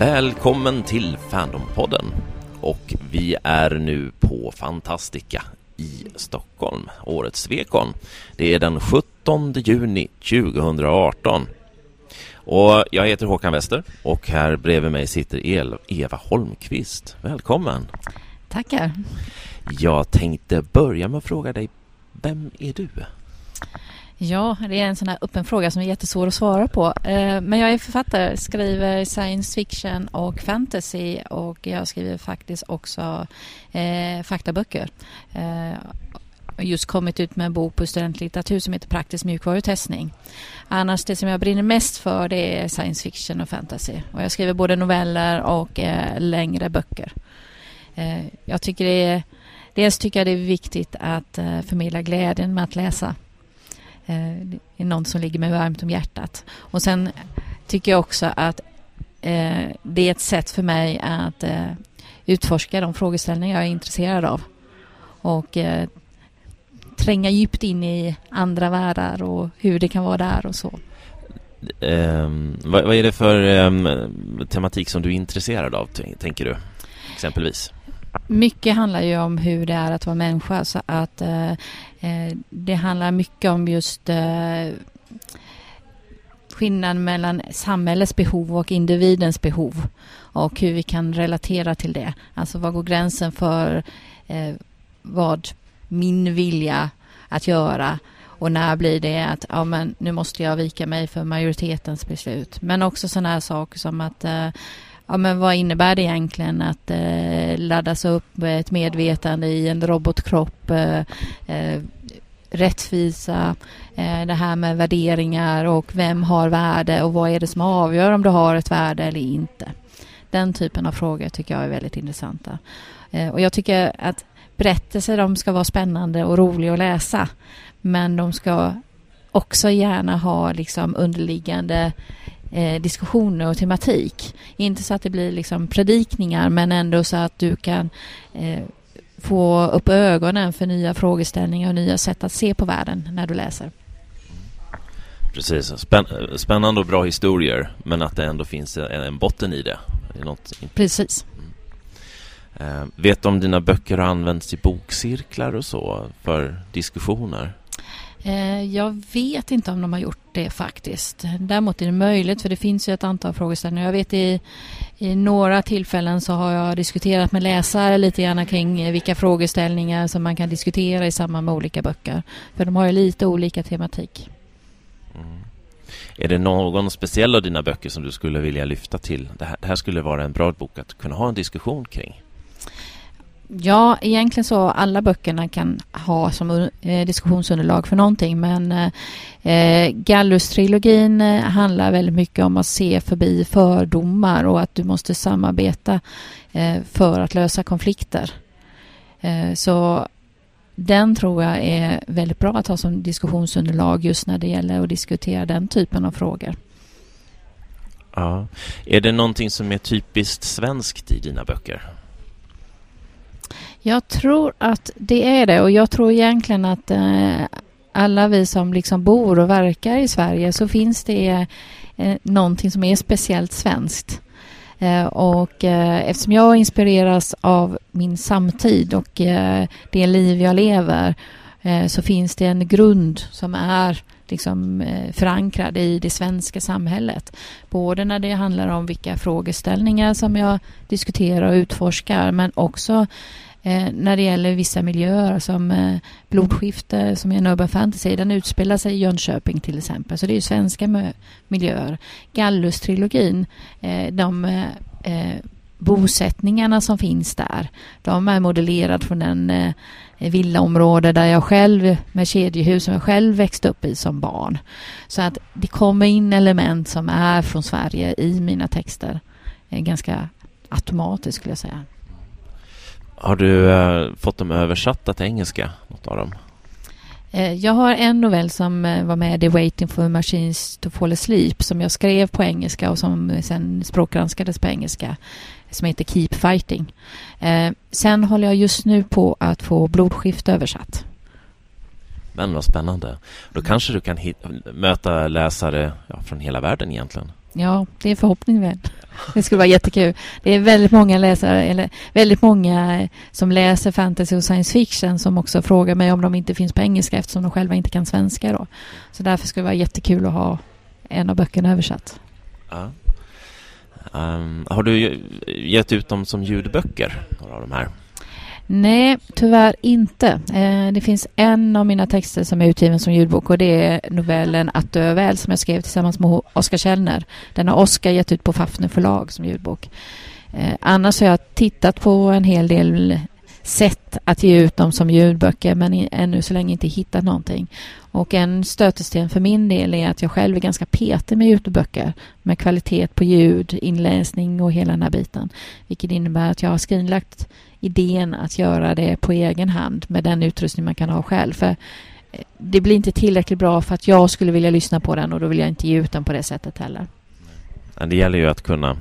Välkommen till Fandompodden. Och vi är nu på Fantastica i Stockholm, årets Svekon. Det är den 17 juni 2018. Och jag heter Håkan Wester och här bredvid mig sitter Eva Holmqvist. Välkommen! Tackar! Jag tänkte börja med att fråga dig, vem är du? Ja, det är en sån här öppen fråga som är jättesvår att svara på. Eh, men jag är författare, skriver science fiction och fantasy och jag skriver faktiskt också eh, faktaböcker. Eh, just kommit ut med en bok på studentlitteratur som heter Praktisk mjukvarutestning. Annars det som jag brinner mest för det är science fiction och fantasy. Och jag skriver både noveller och eh, längre böcker. Eh, jag tycker det är, dels tycker jag det är viktigt att eh, förmedla glädjen med att läsa. Eh, det är något som ligger mig varmt om hjärtat. Och sen tycker jag också att eh, det är ett sätt för mig att eh, utforska de frågeställningar jag är intresserad av. Och tränga djupt in i andra världar och hur det kan vara där och så. Um, vad, vad, är det för um, tematik som du är intresserad av, tänker du? Exempelvis? Mycket handlar ju om hur det är att vara människa så att uh, uh, Eh, det handlar mycket om just eh, skillnaden mellan samhällets behov och individens behov och hur vi kan relatera till det. Alltså vad går gränsen för eh, vad min vilja att göra och när blir det att ja, men nu måste jag vika mig för majoritetens beslut. Men också sådana här saker som att eh, ja, men vad innebär det egentligen att eh, laddas upp ett medvetande i en robotkropp? Eh, eh, rättvisa, eh, det här med värderingar och vem har värde och vad är det som avgör om du har ett värde eller inte? Den typen av frågor tycker jag är väldigt intressanta. Eh, och jag tycker att berättelser de ska vara spännande och roliga att läsa. Men de ska också gärna ha liksom underliggande eh, diskussioner och tematik. Inte så att det blir liksom predikningar men ändå så att du kan eh, få upp ögonen för nya frågeställningar och nya sätt att se på världen när du läser. Precis, Spänn spännande och bra historier men att det ändå finns en botten i det. Något... Precis. Eh, vet du om dina böcker har använts i bokcirklar och så för diskussioner? Eh, jag vet inte om de har gjort det faktiskt. Däremot är det möjligt för det finns ju ett antal frågeställningar. Jag vet i, i några tillfällen så har jag diskuterat med läsare lite grann kring eh, vilka frågeställningar som man kan diskutera i samband med olika böcker. För de har ju lite olika tematik. Mm. Är det någon speciell av dina böcker som du skulle vilja lyfta till? Det här, det här skulle vara en bra bok att kunna ha en diskussion kring. Ja, egentligen så alla böckerna kan ha som eh, diskussionsunderlag för någonting men eh, eh Gallus-trilogin eh, handlar väldigt mycket om att se förbi fördomar och att du måste samarbeta eh, för att lösa konflikter. Eh, så den tror jag är väldigt bra att ha som diskussionsunderlag just när det gäller att diskutera den typen av frågor. Ja. Är det någonting som är typiskt svenskt i dina böcker? Jag tror att det är det och jag tror egentligen att eh, alla vi som liksom bor och verkar i Sverige så finns det eh, någonting som är speciellt svenskt. Eh, och eh, eftersom jag inspireras av min samtid och eh, det liv jag lever eh, så finns det en grund som är liksom eh, förankrad i det svenska samhället. Både när det handlar om vilka frågeställningar som jag diskuterar och utforskar men också Eh, när det gäller vissa miljöer som eh, Blodskifte som är en urban fantasy, den utspelar sig i Jönköping till exempel. Så det är ju svenska miljöer. Gallus-trilogin, eh, de eh, eh, bosättningarna som finns där, de är modellerade från den eh, villaområde där jag själv, med kedjehus som jag själv växte upp i som barn. Så att det kommer in element som är från Sverige i mina texter. Eh, ganska automatiskt skulle jag säga. Har du eh, fått dem översatta till engelska, något av dem? Eh, jag har en novell som eh, var med i Waiting for Machines to Fall Asleep som jag skrev på engelska och som sen språkgranskades på engelska som heter Keep Fighting. Eh, sen håller jag just nu på att få Blodskift översatt. Men vad spännande. Då kanske du kan möta läsare ja, från hela världen egentligen Ja, det är förhoppningen. Det skulle vara jättekul. Det är väldigt många läsare, eller väldigt många som läser fantasy och science fiction som också frågar mig om de inte finns på engelska eftersom de själva inte kan svenska då. Så därför skulle det vara jättekul att ha en av böckerna översatt. Ja. Um, har du gett ut dem som ljudböcker, några av de här? Nej, tyvärr inte. Eh, det finns en av mina texter som är utgiven som ljudbok och det är novellen Att dö väl som jag skrev tillsammans med Oskar Källner. Den har Oskar gett ut på Fafner förlag som ljudbok. Eh, annars har jag tittat på en hel del sätt att ge ut dem som ljudböcker men ännu så länge inte hittat någonting. Och en stötesten för min del är att jag själv är ganska petig med ljudböcker med kvalitet på ljud, inläsning och hela den här biten. Vilket innebär att jag har skrinlagt idén att göra det på egen hand med den utrustning man kan ha själv. För eh, det blir inte tillräckligt bra för att jag skulle vilja lyssna på den och då vill jag inte ge ut den på det sättet heller. Det gäller ju att kunna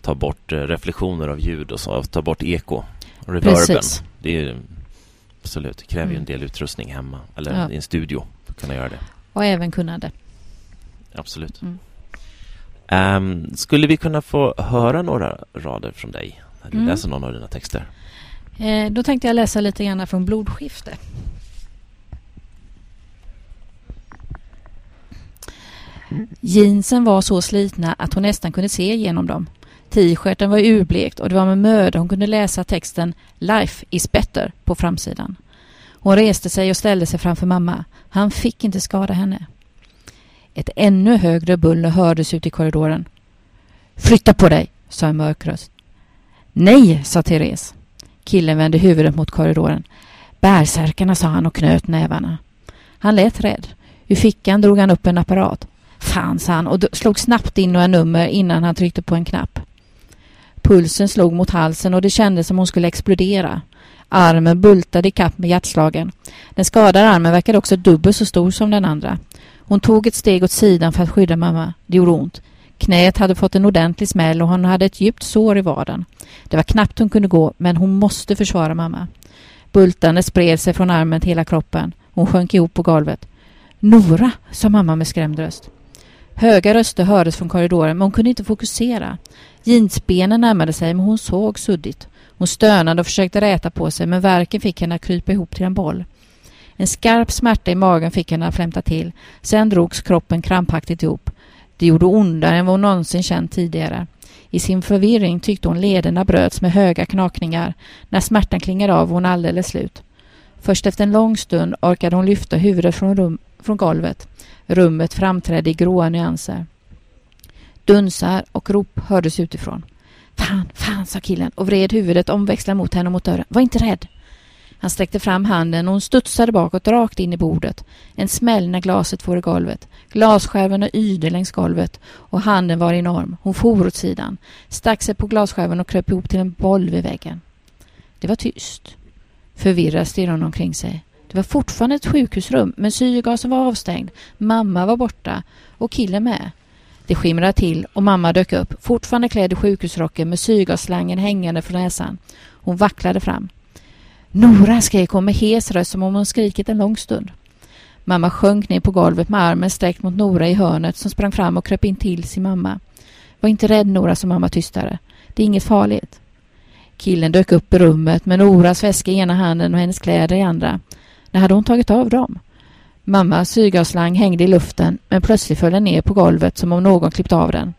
ta bort eh, reflektioner av ljud och så, ta bort eko reverben. Precis. Det är absolut, det kräver mm. ju en del utrustning hemma eller ja. i en studio för att kunna göra det. Och även kunnande. Absolut. Mm. Um, skulle vi kunna få höra några rader från dig när du mm. läser någon av dina texter? Eh, då tänkte jag läsa lite grann från Blodskifte. Jeansen var så slitna att hon nästan kunde se igenom dem. T-shirten var urblekt och det var med möda hon kunde läsa texten Life is better på framsidan. Hon reste sig och ställde sig framför mamma. Han fick inte skada henne. Ett ännu högre buller hördes ut i korridoren. Flytta på dig, sa en mörk röst. Nej, sa Therese. Killen vände huvudet mot korridoren. Bärsärkarna, sa han och knöt nävarna. Han lät rädd. Ur fickan drog han upp en apparat. Fan, sa han och slog snabbt in några nummer innan han tryckte på en knapp. Pulsen slog mot halsen och det kändes som hon skulle explodera. Armen bultade i kapp med hjärtslagen. Den skadade armen verkade också dubbelt så stor som den andra. Hon tog ett steg åt sidan för att skydda mamma. Det gjorde ont. Knät hade fått en ordentlig smäll och hon hade ett djupt sår i vaden. Det var knappt hon kunde gå, men hon måste försvara mamma. Bultande spred sig från armen till hela kroppen. Hon sjönk ihop på golvet. Nora, sa mamma med skrämd röst. Höga röster hördes från korridoren, men hon kunde inte fokusera. Jeansbenen närmade sig, men hon såg suddigt. Hon stönade och försökte räta på sig, men verken fick henne att krypa ihop till en boll. En skarp smärta i magen fick henne att flämta till. Sen drogs kroppen krampaktigt ihop. Det gjorde ondare än vad hon någonsin känt tidigare. I sin förvirring tyckte hon lederna bröts med höga knakningar. När smärtan klingade av var hon alldeles slut. Först efter en lång stund orkade hon lyfta huvudet från, rum, från golvet. Rummet framträdde i gråa nyanser. Dunsar och rop hördes utifrån. Fan, fan, sa killen och vred huvudet omväxlande mot henne och mot dörren. Var inte rädd. Han sträckte fram handen och hon studsade bakåt rakt in i bordet. En smäll när glaset for i golvet. Glasskärvorna yrde längs golvet och handen var enorm. Hon for åt sidan, stack sig på glasskärvan och kröp ihop till en boll vid väggen. Det var tyst. Förvirrad stirrade hon omkring sig. Det var fortfarande ett sjukhusrum, men syrgasen var avstängd. Mamma var borta och killen med. Det skimrade till och mamma dök upp, fortfarande klädd i sjukhusrocken med syrgasslangen hängande från näsan. Hon vacklade fram. Nora, skrek hon med hes röst som om hon skrikit en lång stund. Mamma sjönk ner på golvet med armen sträckt mot Nora i hörnet som sprang fram och kröp in till sin mamma. Var inte rädd Nora, sa mamma tystare. Det är inget farligt. Killen dök upp i rummet med Noras väska i ena handen och hennes kläder i andra. När hade hon tagit av dem? Mammas syrgasslang hängde i luften men plötsligt föll den ner på golvet som om någon klippt av den.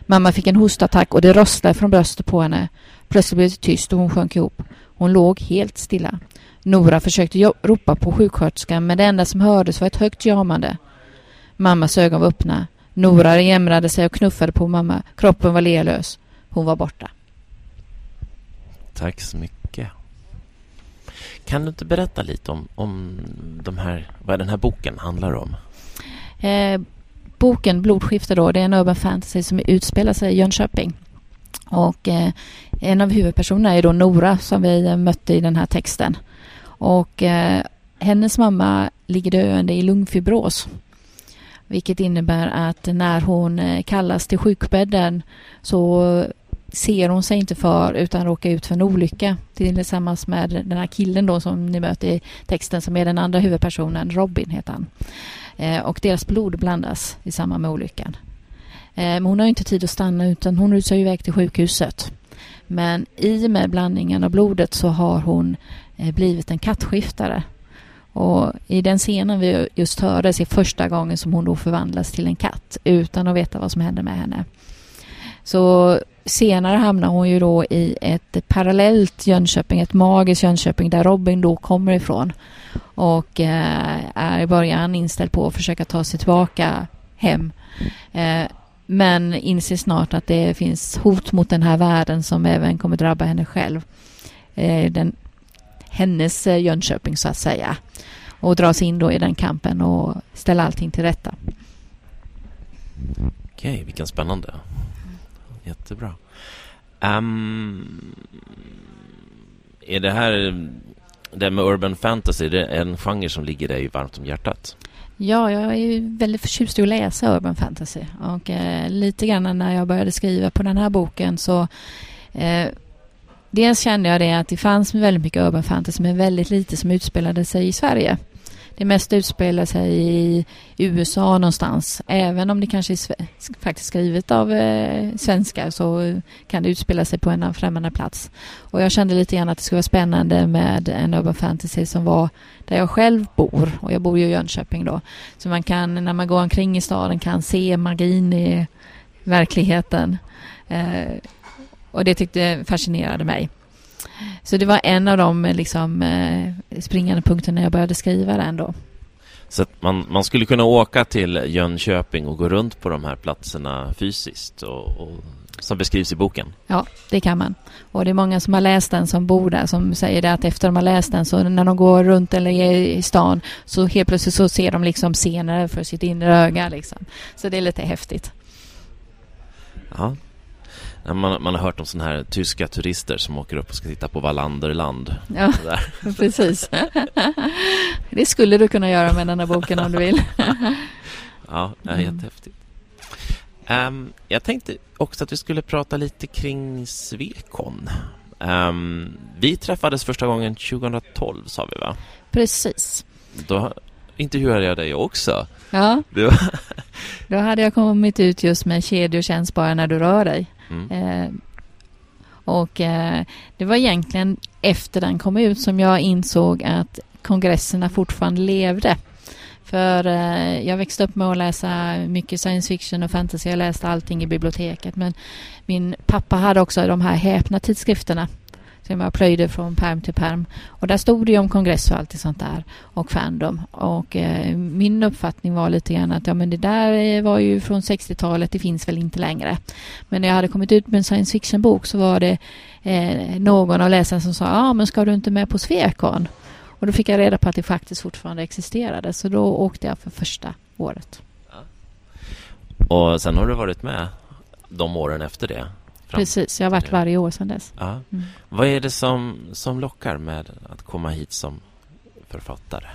Mamma fick en hostattack och det rosslade från bröstet på henne. Plötsligt blev det tyst och hon sjönk ihop. Hon låg helt stilla. Nora försökte ropa på sjuksköterskan men det enda som hördes var ett högt jamande. Mammas ögon var öppna. Nora jämrade sig och knuffade på mamma. Kroppen var lelös. Hon var borta. Tack så mycket. Kan du inte berätta lite om, om de här, vad den här boken handlar om? Eh, boken Blodskifte då, det är en urban fantasy som utspelar sig i Jönköping. Och eh, en av huvudpersonerna är då Nora som vi mötte i den här texten. Och eh, hennes mamma ligger döende i lungfibros. Vilket innebär att när hon eh, kallas till sjukbädden så ser hon sig inte för utan råkar ut för en olycka tillsammans med den här killen då som ni möter i texten som är den andra huvudpersonen, Robin heter han. Eh, och deras blod blandas i samband med olyckan. Eh, men hon har inte tid att stanna utan hon rusar iväg till sjukhuset. Men i och med blandningen av blodet så har hon eh, blivit en kattskiftare. Och i den scenen vi just hörde är första gången som hon då förvandlas till en katt utan att veta vad som händer med henne. Så senare hamnar hon ju då i ett parallellt Jönköping, ett magiskt Jönköping där Robin då kommer ifrån och eh, är i början inställd på att försöka ta sig tillbaka hem. Eh, men inser snart att det finns hot mot den här världen som även kommer drabba henne själv. Eh, den, hennes eh, Jönköping så att säga. Och dras in då i den kampen och ställa allting till rätta. Okej, vilken spännande. Jättebra. Um, är det här, det med urban fantasy, det är en genre som ligger dig varmt om hjärtat? Ja, jag är väldigt förtjust i att läsa urban fantasy. Och eh, lite grann när jag började skriva på den här boken så eh, Dels kände jag det att det fanns väldigt mycket urban fantasy men väldigt lite som utspelade sig i Sverige. Det mesta utspelar sig i USA någonstans. Även om det kanske är faktiskt skrivet av eh, svenskar så kan det utspela sig på en främmande plats. Och jag kände lite grann att det skulle vara spännande med en urban fantasy som var där jag själv bor. Och jag bor ju i Jönköping då. Så man kan, när man går omkring i staden, kan se magin i verkligheten. Eh, och det tyckte fascinerade mig. Så det var en av de liksom, eh, springande punkterna när jag började skriva den då. Så man, man skulle kunna åka till Jönköping och gå runt på de här platserna fysiskt och, och, som beskrivs i boken? Ja, det kan man. Och det är många som har läst den som bor där som säger det att efter de har läst den så när de går runt eller är i stan så helt plötsligt så ser de liksom scener för sitt inre öga liksom. Så det är lite häftigt. Ja, man, man har hört om sådana här tyska turister som åker upp och ska titta på Wallanderland. Ja, precis. det skulle du kunna göra med den här boken om du vill. ja, det är mm. jättehäftigt. Um, jag tänkte också att vi skulle prata lite kring Svekon. Um, vi träffades första gången 2012 sa vi va? Precis. Då intervjuade jag dig också. Ja. Då hade jag kommit ut just med kedjor känns bara när du rör dig. Mm. Eh, och eh, det var egentligen efter den kom ut som jag insåg att kongresserna fortfarande levde. För eh, jag växte upp med att läsa mycket science fiction och fantasy. Jag läste allting i biblioteket. Men min pappa hade också de här häpna tidskrifterna som jag plöjde från perm till perm. Och där stod det ju om kongress och allt sånt där och Fandom. Och eh, min uppfattning var lite grann att ja, men det där eh, var ju från 60-talet, det finns väl inte längre. Men när jag hade kommit ut med en science fiction-bok så var det eh, någon av läsarna som sa ja, men ska du inte med på Svekon? Och då fick jag reda på att det faktiskt fortfarande existerade. Så då åkte jag för första året. Och sen har du varit med de åren efter det? Precis, jag har varit varje år sedan dess. Ja. Mm. Vad är det som, som lockar med att komma hit som författare?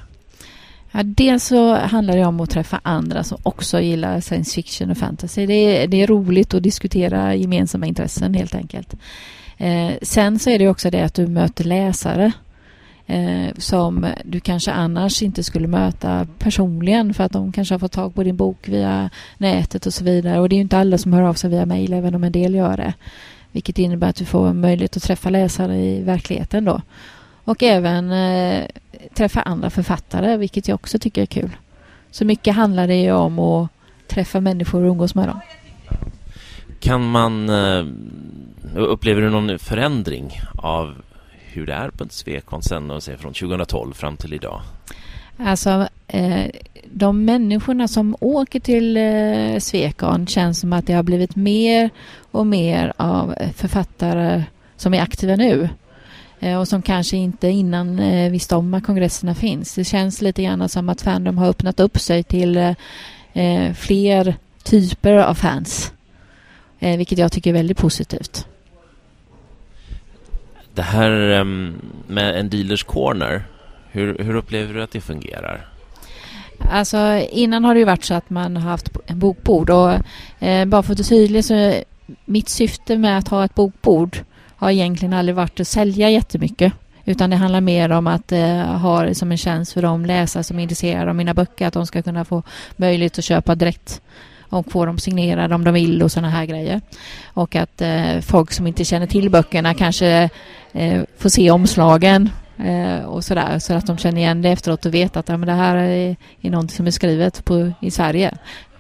Ja, dels så handlar det om att träffa andra som också gillar science fiction och fantasy. Det är, det är roligt att diskutera gemensamma intressen helt enkelt. Eh, sen så är det också det att du möter läsare eh, som du kanske annars inte skulle möta personligen för att de kanske har fått tag på din bok via nätet och så vidare. Och det är ju inte alla som hör av sig via mejl, även om en del gör det. Vilket innebär att du får möjlighet att träffa läsare i verkligheten då. Och även eh, träffa andra författare, vilket jag också tycker är kul. Så mycket handlar det ju om att träffa människor och umgås med dem. Kan man... Eh, upplever du någon förändring av hur det är på ett Svekon sen och från 2012 fram till idag? Alltså, eh, de människorna som åker till eh, Svekon känns som att det har blivit mer och mer av författare som är aktiva nu eh, och som kanske inte innan eh, visste om att kongresserna finns. Det känns lite grann som att Fandom har öppnat upp sig till eh, eh fler typer av fans, eh, vilket jag tycker är väldigt positivt. Det här um, med en dealers corner, hur, hur upplever du att det fungerar? Alltså innan har det ju varit så att man har haft en bokbord och eh, bara för att vara tydligt så mitt syfte med att ha ett bokbord har egentligen aldrig varit att sälja jättemycket utan det handlar mer om att eh, ha det som en tjänst för de läsare som är intresserade av mina böcker att de ska kunna få möjlighet att köpa direkt och få dem signerade om de vill och sådana här grejer. Och att eh, folk som inte känner till böckerna kanske eh, får se omslagen eh, och sådär så att de känner igen det efteråt och vet att ja, men det här är, är något som är skrivet på, i Sverige.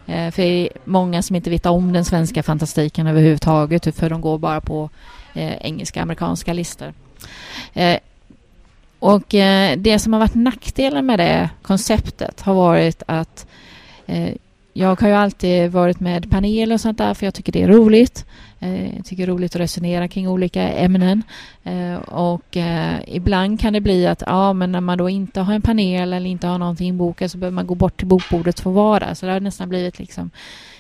Eh, för det är många som inte vet om den svenska fantastiken överhuvudtaget för de går bara på eh, engelska, amerikanska listor. Eh, och eh, det som har varit nackdelen med det konceptet har varit att eh, jag har ju alltid varit med panel och sånt där för jag tycker det är roligt. Eh, jag tycker det är roligt att resonera kring olika ämnen. Eh, och eh, ibland kan det bli att ja, men när man då inte har en panel eller inte har någonting inbokat så behöver man gå bort till bokbordet för att vara Så det har nästan blivit liksom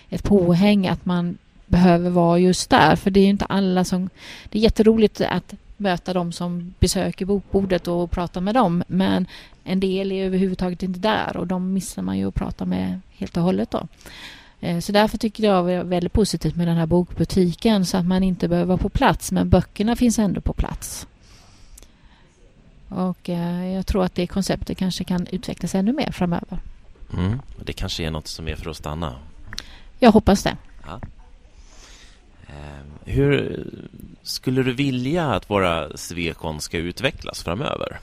ett påhäng att man behöver vara just där. För det är inte alla som... Det är jätteroligt att möta dem som besöker bokbordet och prata med dem. Men en del är överhuvudtaget inte där och de missar man ju att prata med helt och hållet då. Eh, så därför tycker jag det är väldigt positivt med den här bokbutiken så att man inte behöver vara på plats men böckerna finns ändå på plats. Och eh, jag tror att det konceptet kanske kan utvecklas ännu mer framöver. Mm. Det kanske är något som är för att stanna? Jag hoppas det. Ja. Ehm, hur skulle du vilja att våra Svekon ska utvecklas framöver?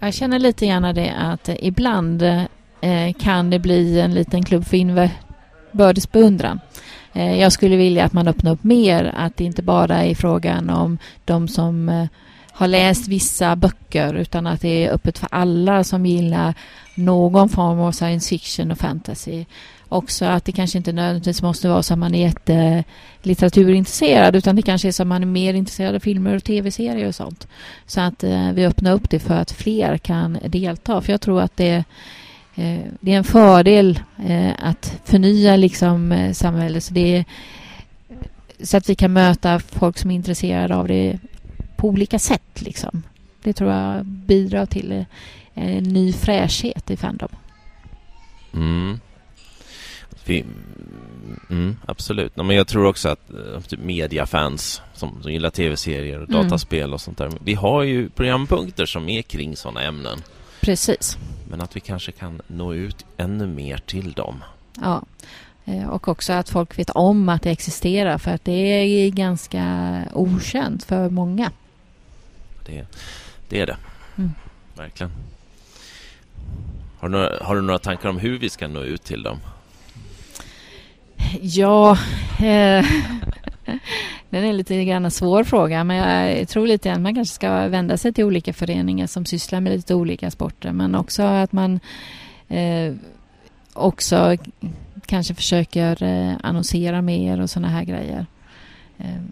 Jag känner lite grann det att eh, ibland eh, kan det bli en liten klubb för inbördes beundran. Eh, jag skulle vilja att man öppnar upp mer, att det inte bara är frågan om de som eh, har läst vissa böcker utan att det är öppet för alla som gillar någon form av science fiction och fantasy också att det kanske inte nödvändigtvis måste vara så att man är jättelitteraturintresserad utan det kanske är så att man är mer intresserad av filmer och tv-serier och sånt. Så att eh, vi öppnar upp det för att fler kan delta. För jag tror att det, eh, det är en fördel eh, att förnya liksom, eh, samhället. Så, det så att vi kan möta folk som är intresserade av det på olika sätt. Liksom. Det tror jag bidrar till eh, en ny fräschhet i Fandom. Mm. Vi, mm, absolut. men jag tror också att eh, typ mediafans som, som gillar tv-serier och mm. dataspel och sånt där. Vi har ju programpunkter som är kring sådana ämnen. Precis. Men att vi kanske kan nå ut ännu mer till dem. Ja, eh, och också att folk vet om att det existerar för att det är ganska okänt för många. Det, det är det. Mm. Verkligen. Har du, några, har du några tankar om hur vi ska nå ut till dem? Ja, eh, den är lite grann en svår fråga men jag tror lite att man kanske ska vända sig till olika föreningar som sysslar med lite olika sporter men också att man eh, också kanske försöker eh, annonsera mer och sådana här grejer. Eh,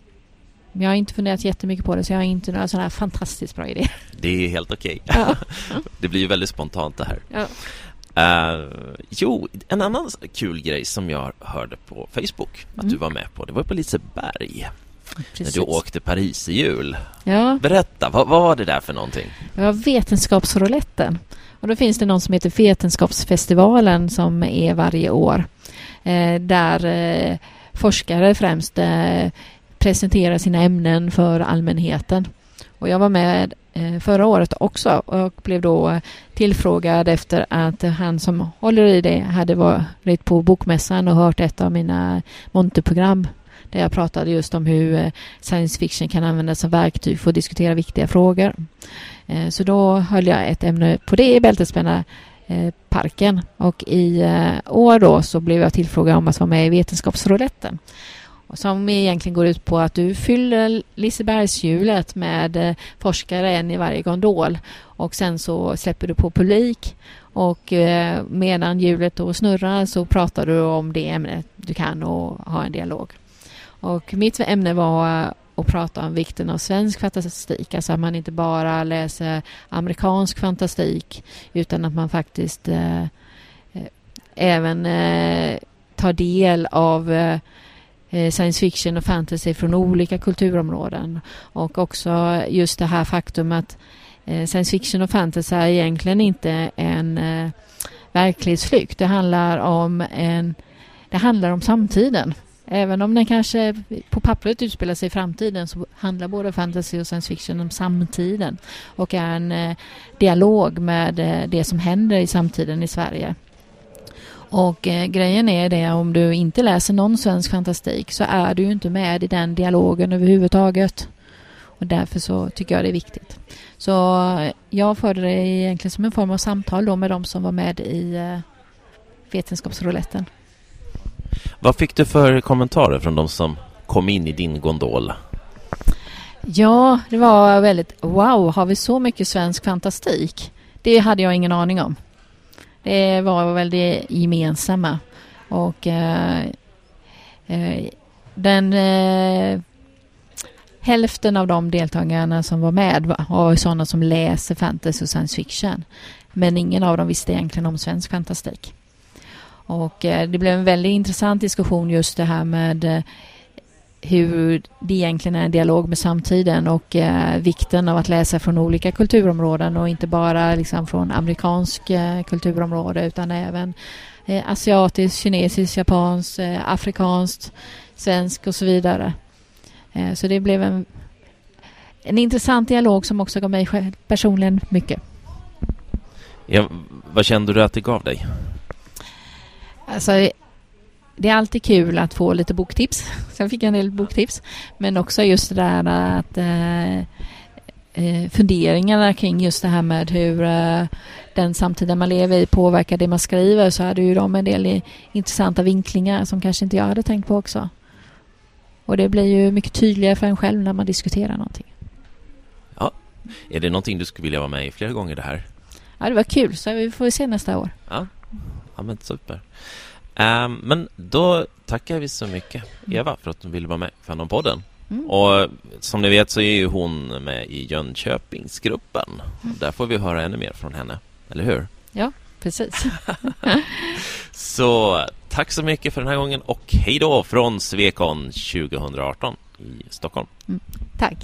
jag har inte funderat jättemycket på det så jag har inte några sådana här fantastiskt bra idéer. Det är helt okej. Ja. det blir ju väldigt spontant det här. Ja. Uh, jo, en annan kul grej som jag hörde på Facebook att mm. du var med på, det var på Liseberg. Precis. När du åkte Paris i jul. Ja. Berätta, vad, vad var det där för någonting? Det var Vetenskapsrouletten. Och då finns det någon som heter Vetenskapsfestivalen som är varje år. Eh, där eh, forskare främst eh, presenterar sina ämnen för allmänheten. Och jag var med Eh, förra året också och blev då tillfrågad efter att han som håller i det hade varit på Bokmässan och hört ett av mina monterprogram där jag pratade just om hur eh, science fiction kan användas som verktyg för att diskutera viktiga frågor. Eh, så då höll jag ett ämne på det i Bältespännarparken parken och i år då så blev jag tillfrågad om att vara med i Vetenskapsrouletten som egentligen går ut på att du fyller Lisebergshjulet med eh, forskare, en i varje gondol. Och sen så släpper du på publik. Och eh, medan hjulet då snurrar så pratar du om det ämnet du kan och har en dialog. Och mitt ämne var eh, att prata om vikten av svensk fantastik, alltså att man inte bara läser amerikansk fantastik utan att man faktiskt eh, även eh, tar del av Eh, Eh, science fiction och fantasy från olika kulturområden. Och också just det här faktum att eh, science fiction och fantasy är egentligen inte en eh, verklighetsflykt. Det handlar om en det handlar om samtiden. Även om den kanske på pappret utspelar sig i framtiden så handlar både fantasy och science fiction om samtiden och är en dialog med det som händer i samtiden i Sverige. Och eh, grejen är det om du inte läser någon svensk fantastik så är du ju inte med i den dialogen överhuvudtaget. Och därför så tycker jag det är viktigt. Så eh, jag förde det egentligen som en form av samtal då med de som var med i eh, Vetenskapsrouletten. Vad fick du för kommentarer från de som kom in i din gondol? Ja, det var väldigt wow, har vi så mycket svensk fantastik? Det hade jag ingen aning om. Det var väl det gemensamma. Och eh, eh, den eh, hälften av de deltagarna som var med var sådana som läser fantasy och science fiction. Men ingen av dem visste egentligen om svensk fantastik. Och eh, det blev en väldigt intressant diskussion just det här med eh, hur det egentligen är en dialog med samtiden och eh, vikten av att läsa från olika kulturområden och inte bara liksom från amerikansk eh, kulturområde utan även eh, asiatiskt, kinesiskt, japanskt, eh, afrikanskt, svensk och så vidare. Eh, så det blev en, en intressant dialog som också gav mig personligen mycket. Ja, vad kände du att det gav dig? Alltså, det är alltid kul att få lite boktips. Jag fick en del boktips. Men också just det där att eh, eh, funderingarna kring just det här med hur eh, den samtiden man lever i påverkar det man skriver så hade ju de en del intressanta vinklingar som kanske inte jag hade tänkt på också. Och det blir ju mycket tydligare för en själv när man diskuterar någonting. Ja, är det någonting du skulle vilja vara med i flera gånger det här? Ja, det var kul, så vi får se nästa år. Ja, ja men super. Um, men då tackar vi så mycket Eva för att du ville vara med i Fandompodden. Mm. Och som ni vet så är ju hon med i Jönköpingsgruppen. Mm. Där får vi höra ännu mer från henne, eller hur? Ja, precis. så tack så mycket för den här gången och hej då från Svekon 2018 i Stockholm. Mm. Tack.